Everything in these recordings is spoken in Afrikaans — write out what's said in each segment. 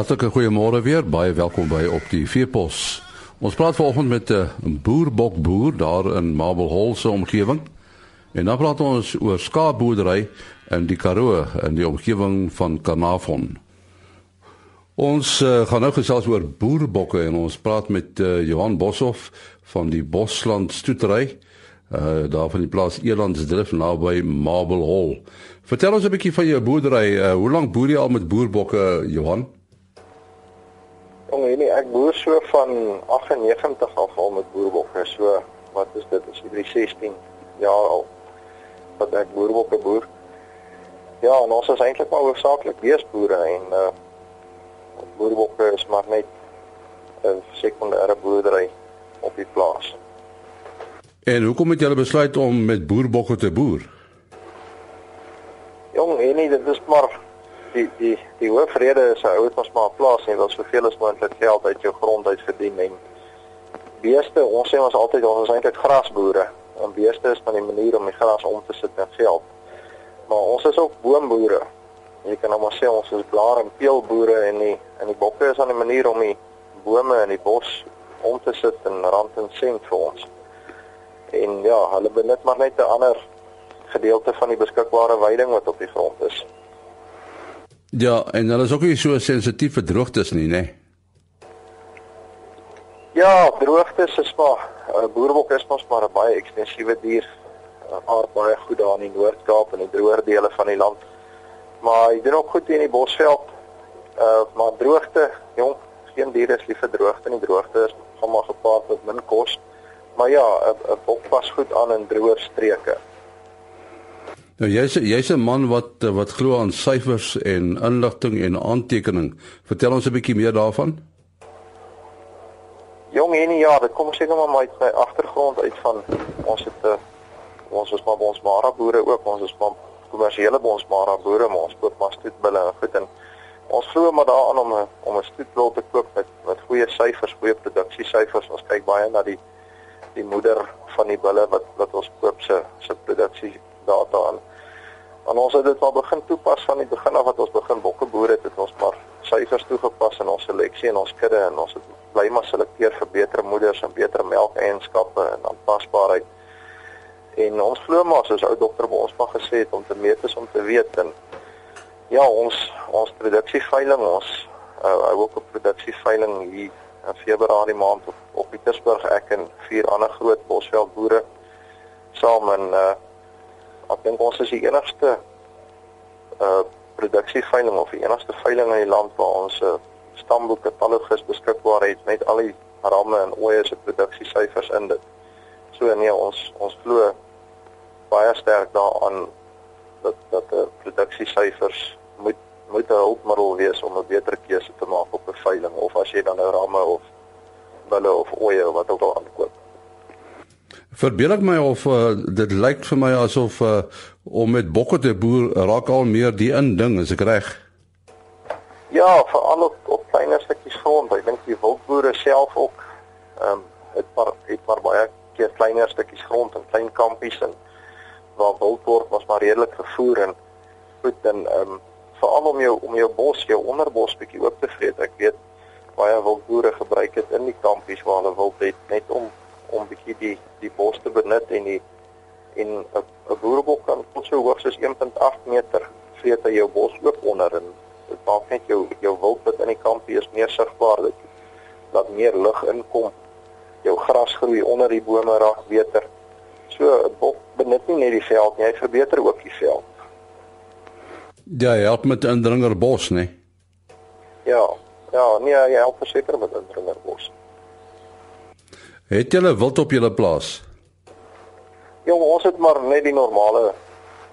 Hartlike goeiemôre weer. Baie welkom by op die Veepos. Ons praat vanoggend met 'n uh, boerbokboer daar in Marble Hall se omgewing. En dan praat ons oor skaapboerdery in die Karoo in die omgewing van Carnarvon. Ons uh, gaan nou gesels oor boerbokke en ons praat met uh, Johan Boshoff van die Bosland Stoetery uh daar van die plaas Elandsdrift naby Marble Hall. Vertel ons 'n bietjie van jou boerdery. Uh, hoe lank boer jy al met boerbokke, Johan? Jong, nee, ek boer so van 98 af al met boerbokke. So wat is dit? Is dit 16 jaar al wat ek boerbokke boer. Ja, en ons is eintlik maar hoofsaaklik beesboere en uh boerbokke is maar net 'n sekondêre boerdery op die plaas. En hoekom het julle besluit om met boerbokke te boer? Jong, nee, dit is maar die die die hoofrede is hy het ons maar 'n plaas en wil soveel as moontlik geld uit jou grond uit verdien en beeste, ons sê ons altyd ons is eintlik grasboere. En beeste is dan die manier om die gras om te sit in geld. Maar ons is ook boomboere. Jy kan nou maar sê ons is blaar en peelboere en die en die bokke is dan die manier om die bome in die bos om te sit in rand en sent vir ons. En ja, hulle benut maar net 'n ander gedeelte van die beskikbare veiding wat op die grond is. Ja, en hulle is ook nie so sensitief vir droogtes nie, né? Nee. Ja, droogtes is maar 'n uh, boerbok is mos maar 'n baie ekstensiewe dier. Uh, aard baie goed daar in die Noord-Kaap en die droër dele van die land. Maar hy doen ook goed in die Bosveld. Uh maar droogte, jong, geen dier is lief vir droogte nie. Droogte is gaan maar gepaard met min kos. Maar ja, 'n bok pas goed aan in droër streke. Nou jy's jy's 'n man wat wat glo aan syfers en inligting en aantekening. Vertel ons 'n bietjie meer daarvan. Jong en ja, dit kom seker maar uit my agtergrond uit van ons het 'n uh, ons is maar ons mara boere ook, ons is maar kommersiële ons mara boere, maar ons koop maar stoetbulle en goed en ons glo maar daaraan om 'n om 'n stoetbul te koop met met goeie syfers, goeie produksie syfers. Ons kyk baie na die die moeder van die bulle wat wat ons koop se se produksie data aan. En ons het dit al begin toepas van die begin af wat ons begin bokke boer het, het ons maar syfers toegepas in ons seleksie en ons kudde en ons het bly maar selekteer vir beter moeders en beter melkeienskappe en aanpasbaarheid. En ons glo maar soos ou dokter by ons maar gesê het om te meet is om te weet en ja, ons ons produksieveiling, ons uh, hou ook 'n produksieveiling hier in Februarie maand op, op Pietersburg ek en vier ander groot bosveld boere saam in uh ek dink ons is die enigste uh produksieveiling of die enigste veiling in die land waar ons 'n uh, stamboek katalogus beskikbaar het met al die ramme en oeye se produksiesyfers in dit. So nee, ons ons glo baie sterk daaraan dat dat 'n uh, produksiesyfers moet moet 'n hulpmiddel wees om 'n beter keuse te maak op 'n veiling of as jy dan nou ramme of bulle of oeye wat ook al aankoop. Verbeel ek my of uh, dit lyk vir my asof uh, om met bokke te boer raak al meer die in ding, is ek reg? Ja, veral op op kleiner stukkies grond. Ek dink die wildboere self ook ehm um, het maar het maar baie keer kleiner stukkies grond en klein kampies en waar wildport was maar redelik gevoer en goed en ehm um, veral om jou om jou bos, jou onderbos bietjie oop te vreet. Ek weet baie wildboere gebruik dit in die kampies waar hulle wild het net om om bietjie die die bos te benut en die en 'n 'n boerebok kan tot so hoog soos 1.8 meter vreet hy jou bos oop onder en dit maak net jou jou wildpad in die kampie is meer sigbaar dit laat meer lig inkom jou gras groei onder die bome raak beter. So 'n bok benut nie net die veld nie hy verbeter ook die veld. Ja hy help met indringer bos nê ja ja nee hy help verseker met indringer bos Het julle wild op julle plaas? Ja, ons het maar net die normale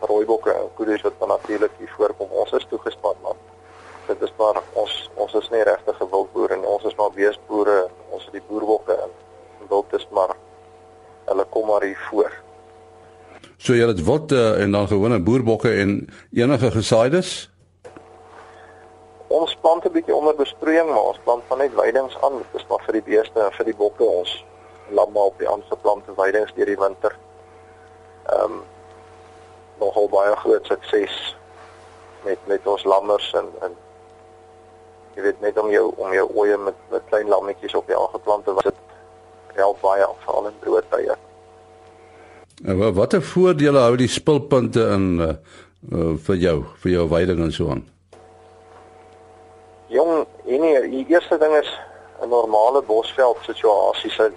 rooibokke en koedes wat natuurlik hier voorkom. Ons is toegespan man. Dit is maar ons ons is nie regtig 'n wildboere nie. Ons is maar beesboere. Ons het die boerbokke en wild is maar hulle kom maar hier voor. So jy het wild uh, en dan gewone boerbokke en enige gesaides? Ons plant 'n bietjie onder besproeiing, maar ons plant van net weidings aan. Dit is maar vir die beeste en vir die bokke ons lamme op die aangeplante weidings deur die winter. Ehm um, nogal baie groot sukses met met ons lammers en en jy weet net om jou om jou ooe met met klein lammetjies op die aangeplante was dit help baie veral in droë tye. En watter voordele hou die spulpunte in uh, uh, vir jou vir jou veiding en so aan? Jong, enige die eerste ding is 'n normale bosveld situasie se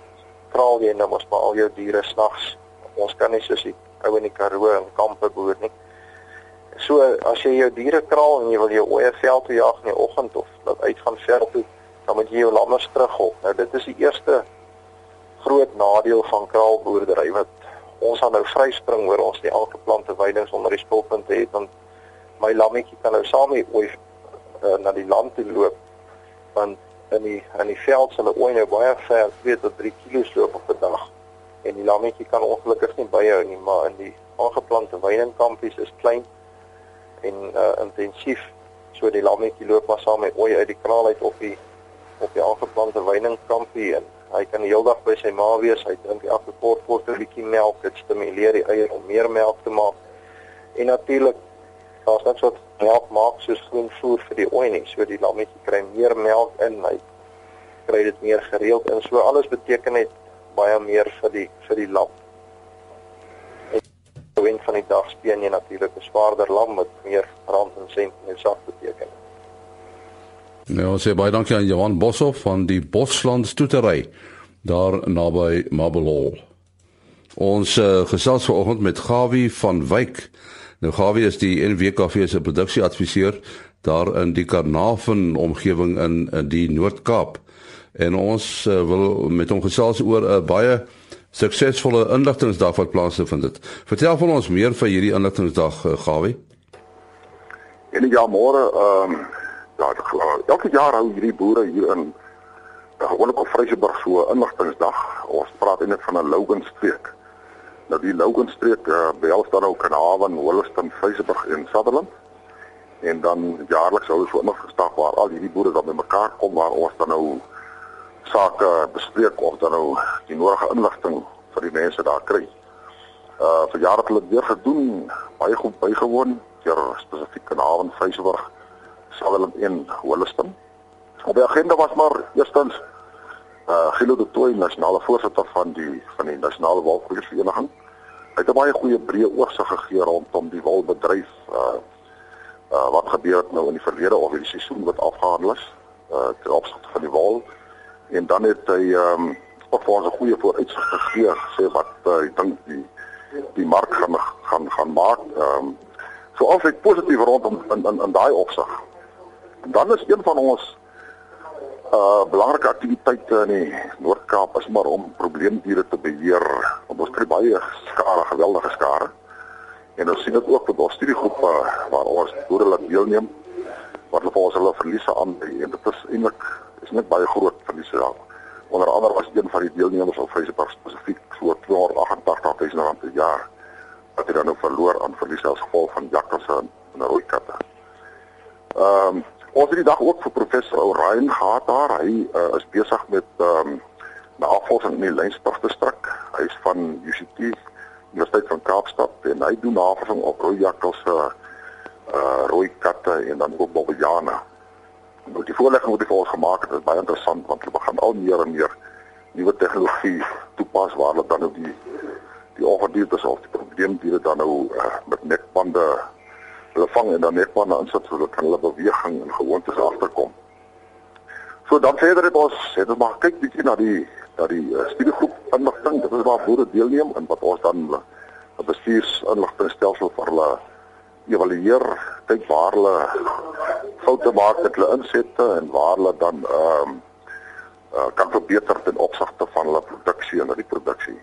kraal jy nou mos maar al jou diere snags. Ons kan nie soos die ou in die Karoo en kampe boer nie. So as jy jou diere kraal en jy wil jou ooe veld toe jag in die oggend of laat uitgaan veld toe, dan moet jy jou lammers terughol. Nou dit is die eerste groot nadeel van kraalboerdery wat ons aan nou vryspring oor ons die aangeplante weidings onder die spulpunte het want my lammetjie kan nou saam met ooi uh, na die land toe loop want in die in die veld 'n ooi nou baie ver 2 tot 3 kg loop op 'n dag en die lammetjie kan ongelukkig nie byhou nie maar in die aangeplante weidingkampies is klein en uh, intensief so die lammetjie loop maar saam met ooi uit die kraal uit op die op die aangeplante weidingkampie en Hy kan die hele dag by sy ma wees. Hy drink elke kort kort 'n bietjie melk. Dit stimuleer die eier om meer melk te maak. En natuurlik daar's net so melk maak soos groen voer vir die ooi nie. So die lammetjie kry meer melk in. Hy kry dit meer gereeld en so alles beteken net baie meer vir die vir die lam. En wen van die dag speen jy natuurlik 'n swaarder lam met meer rand en sent in die sak beteken. Nou sê baie dankie aan Johan Boshoff van die Bosland Stoetery daar naby Marble Hall. Ons uh, gesels vanoggend met Gawie van Wyk. Nou Gawie is die NWKV se produksieadviseur daar in die Karnavan omgewing in, in die Noord-Kaap. En ons uh, wil met hom gesels oor 'n uh, baie suksesvolle inligtingsdag wat plaasgevind het. Vertel van ons meer van hierdie inligtingsdag uh, Gawie. En ja, môre ehm um Ja, elke jaar hou hierdie boere hier in gewoonlik op Vryseburg so 'n inligtingsdag. Ons praat eintlik van 'n Logan streek. Nou die Logan streek uh, behels dan ook Kanavan, Holliston, Vryseburg en Sutherland. En dan jaarliks hou ons so 'n inligtingsdag waar al hierdie boere dan bymekaar kom waar ons dan nou sake bespreek of dan nou die nodige inligting vir die mense daar kry. Uh vir jare het hulle weer gedoen, baie goed bygewoon, deur spesifiek Kanavan, Vryseburg Sutherland en Holliston. Op die agenda was maar eerstens uh Gilo de Tooi, nasionale voorsitter van die van die nasionale walvisvereniging. Hy het 'n baie goeie breë oorsig gegee rondom die walbedryf uh uh wat gebeur het nou in die verlede of die seisoen wat afgehandel is uh ten opsigte van die wal. En dan het hy um ook vir ons 'n goeie vooruitsig gegee sê wat uh, ek dink die die mark gaan gaan gaan maak. Um so altyd positief rondom in in, in daai opsig. Dan is een van ons uh belangrike aktiwiteite in die Noord-Kaap is maar om probleemdiere te beheer. Ons kry baie skare, geweldige skare. En ons sien dit ook met ons studiegroepe waar ons boere laat deelneem wat hulle ons hulle verliese aan en dit is eintlik is net baie groot verliese daar. Onder andere was een van die deelnemers op Vrysepark spesifiek so 288 000 rand per jaar wat hy dan nou verloor aan verliese as gevolg van jakkalse en rooi katte. Ehm um, Ons het die dag ook vir professor Orion gehad daar. Hy uh, is besig met ehm um, navorsing in die Lensburg distrik. Hy is van UCT Universiteit van Kaapstad en hy doen navorsing op rooi jakkals uh rooi katte en dan ook bobbejane. Nou die voorlegging wat hy vir ons gemaak het, is baie interessant want hulle begin al meer en meer nuwe tegnologie toepas waar hulle dan ook die die ongedierte of die probleemdiere dan nou uh, met nekbande hulle vang en dan net maar na insit sodat kan hulle beweging en gewoontes agterkom. So dan verder het ons het ons maar kyk bietjie na die na die uh, studiegroep inligting. Dit is waar boere deelneem en wat ons dan 'n bestuurs inligtingstelsel vir hulle evalueer, kyk waar hulle foute maak met hulle insette en waar hulle dan ehm um, uh, kan verbeter ten opsigte van hulle produksie en reproduksie.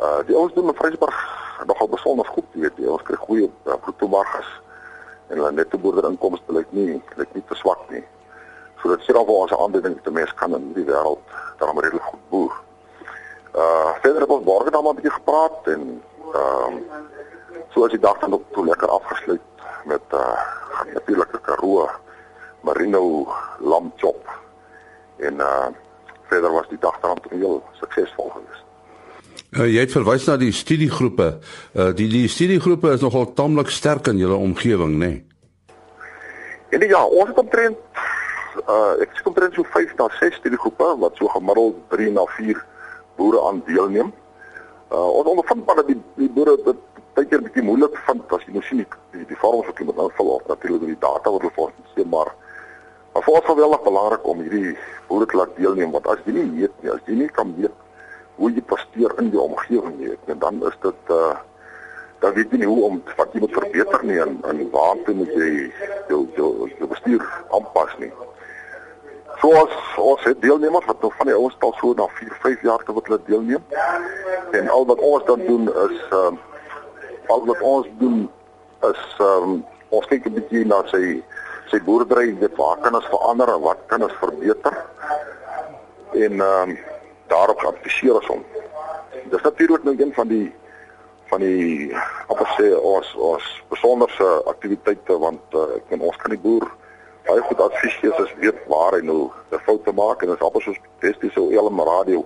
Uh die ouens doen in Vryburg nogal besonder goed, weet jy. Ons kry goeie uh, bruttomarges en hulle netto boerderinkomste lyk nie lyk nie te swak nie. So dit sê dan vir ons 'n aanduiding dat mense kan in die wêreld daarom redelik goed boer. Uh verder het ons borge dan maar 'n bietjie gepraat en ehm um, so as die dag dan ook toe lekker afgesluit met uh natuurlike Karoo Merino lamb chop en uh verder was die dag dan heel suksesvol geweest. Uh, jy het verwys na die studiegroepe. Uh die die studiegroepe is nogal taamlik sterk in julle omgewing, nê? Nee? En ja, ons het omtrent uh ek sê omtrent so 5 na 6 studiegroepe wat so gemiddeld 3 na 4 boere aan deelneem. Uh ons ondervind maar dat die die boere dit baie keer bietjie moeilik vind as jy nou sien die die, die vorms wat moet invul of natuurlik die data wat hulle vir ons gee, maar maar vir ons is geweldig belangrik om hierdie boere te laat deelneem want as jy nie weet nie, as jy nie kan weet hoe jy presteer in die omgewing nie, dan is dit uh dan weet jy nie hoe om wat jy moet verbeter nie en en waartoe moet jy jou jou, jou bestuur aanpas nie. So as ons het deelnemers wat nog van die ouens al so na 4, 5 jaar te wat hulle deelneem. En al wat ons dan doen is ehm uh, al wat ons doen is ehm um, ons kyk 'n bietjie na sy sy boerdery, dit waar kan ons verander en wat kan ons verbeter? En ehm um, daarop adviseer ons hom. Dis natuurlik nou een van die van die amper sê ons ons besonderse aktiwiteite want uh, ek en ons kan die boer baie goed advies gee as weet waar hy nou 'n fout te maak en dit is amper soos besties so elm radio.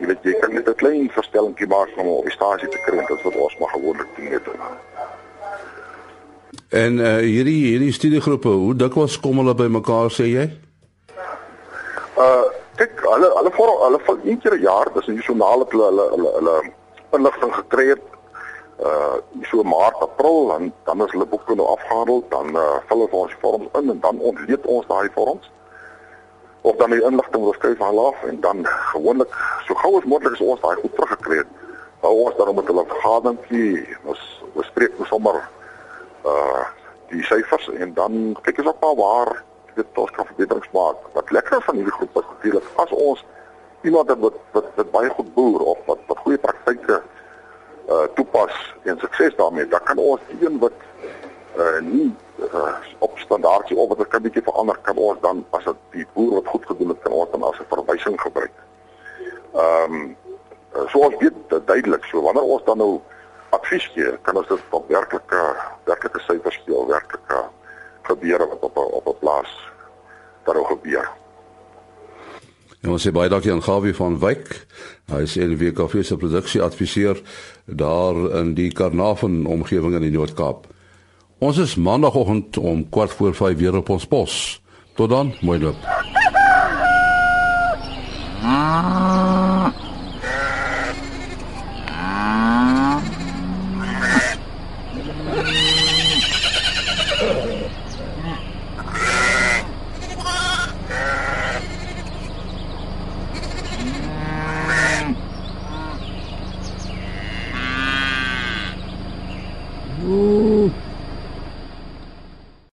Jy weet jy kan net 'n klein verstellingkie maak om op die stasie te kry en dit wat ons maar gewoonlik doen net. En uh, hierdie hierdie studiegroepe, hoe dikwels kom hulle by mekaar sê jy? Uh kyk hulle hulle vir hulle vir een keer 'n jaar, dis 'n nasionale hulle hulle hulle, hulle inligting gekry het uh so maart april dan dan is hulle boeke nou afgehandel dan uh, vul ons vorms in en dan ontleed ons daai vorms. Of dan die inligting word skryf van af en dan gewoonlik so gou as moontlik as ons daai goed teruggekry het. Hou ons dan met hulle vergaderingkie ons bespreek ons sommer uh die syfers en dan kyk ons op waar dit ons kan verbeterings maak wat lekker van hierdie groep is natuurlik as ons iemand wat wat, wat baie goed boer of wat wat goeie praktyke uh toepas en sukses daarmee, dan kan ons een wat uh nie uh, op standaardjie of wat 'n bietjie verander kan ons dan as dit die boer wat goed gedoen het kan ons dan as 'n verwysing gebruik. Ehm um, so ons weet duidelik so wanneer ons dan nou advies gee, kan ons dit op werklike werklike syfers speel, werklike gebeure wat op op 'n plaas daar gebeur. En ons sê baie dankie aan Gawie van Wyk. Hy is in die WKF se produksie adviseur daar in die Karnavan omgewing in die Noord-Kaap. Ons is maandagooggend om kwart voor 5 weer op ons pos. Tot dan, mooi loop.